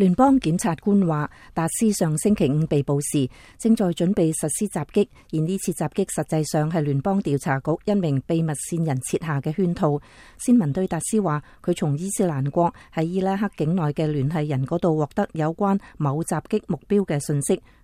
联邦检察官话，达斯上星期五被捕时，正在准备实施袭击，而呢次袭击实际上系联邦调查局一名秘密线人设下嘅圈套。先民对达斯话，佢从伊斯兰国喺伊拉克境内嘅联系人嗰度获得有关某袭击目标嘅信息。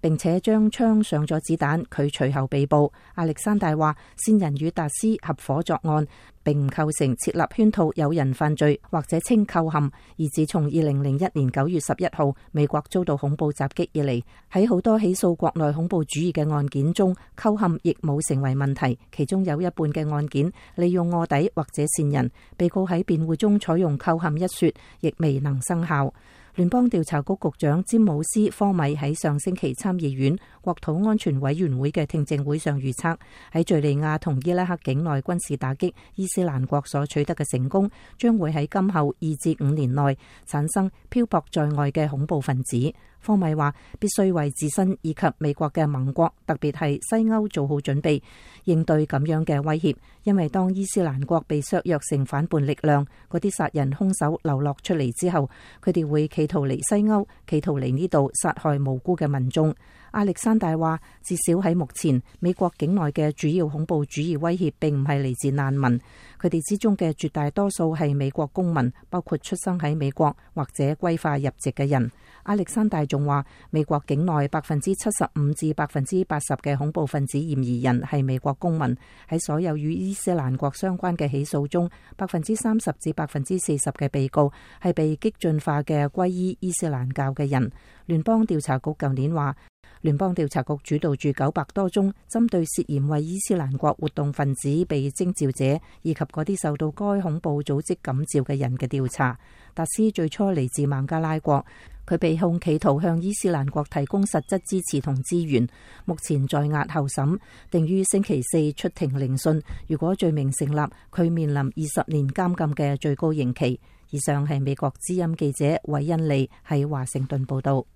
并且将枪上咗子弹，佢随后被捕。亚历山大话：，线人与达斯合伙作案，并唔构成设立圈套有人犯罪或者称扣陷。而自从二零零一年九月十一号美国遭到恐怖袭击以嚟，喺好多起诉国内恐怖主义嘅案件中，扣陷亦冇成为问题。其中有一半嘅案件利用卧底或者线人，被告喺辩护中采用扣陷一说，亦未能生效。聯邦調查局局長詹姆斯科米喺上星期參議院國土安全委員會嘅聽證會上預測，喺敘利亞同伊拉克境內軍事打擊伊斯蘭國所取得嘅成功，將會喺今後二至五年內產生漂泊在外嘅恐怖分子。科米話必須為自身以及美國嘅盟國，特別係西歐做好準備，應對咁樣嘅威脅，因為當伊斯蘭國被削弱成反叛力量，嗰啲殺人兇手流落出嚟之後，佢哋會企。逃离西欧，企图嚟呢度杀害无辜嘅民众。亚历山大话：至少喺目前，美国境内嘅主要恐怖主义威胁，并唔系嚟自难民，佢哋之中嘅绝大多数系美国公民，包括出生喺美国或者归化入籍嘅人。亚历山大仲话：美国境内百分之七十五至百分之八十嘅恐怖分子嫌疑人系美国公民。喺所有与伊斯兰国相关嘅起诉中，百分之三十至百分之四十嘅被告系被激进化嘅归。伊伊斯兰教嘅人，联邦调查局旧年话。聯邦調查局主導住九百多宗針對涉嫌為伊斯蘭國活動分子被徵召者以及嗰啲受到該恐怖組織感召嘅人嘅調查。達斯最初嚟自孟加拉國，佢被控企圖向伊斯蘭國提供實質支持同資源，目前在押候審，定於星期四出庭聆訊。如果罪名成立，佢面臨二十年監禁嘅最高刑期。以上係美國之音記者韋恩利喺華盛頓報道。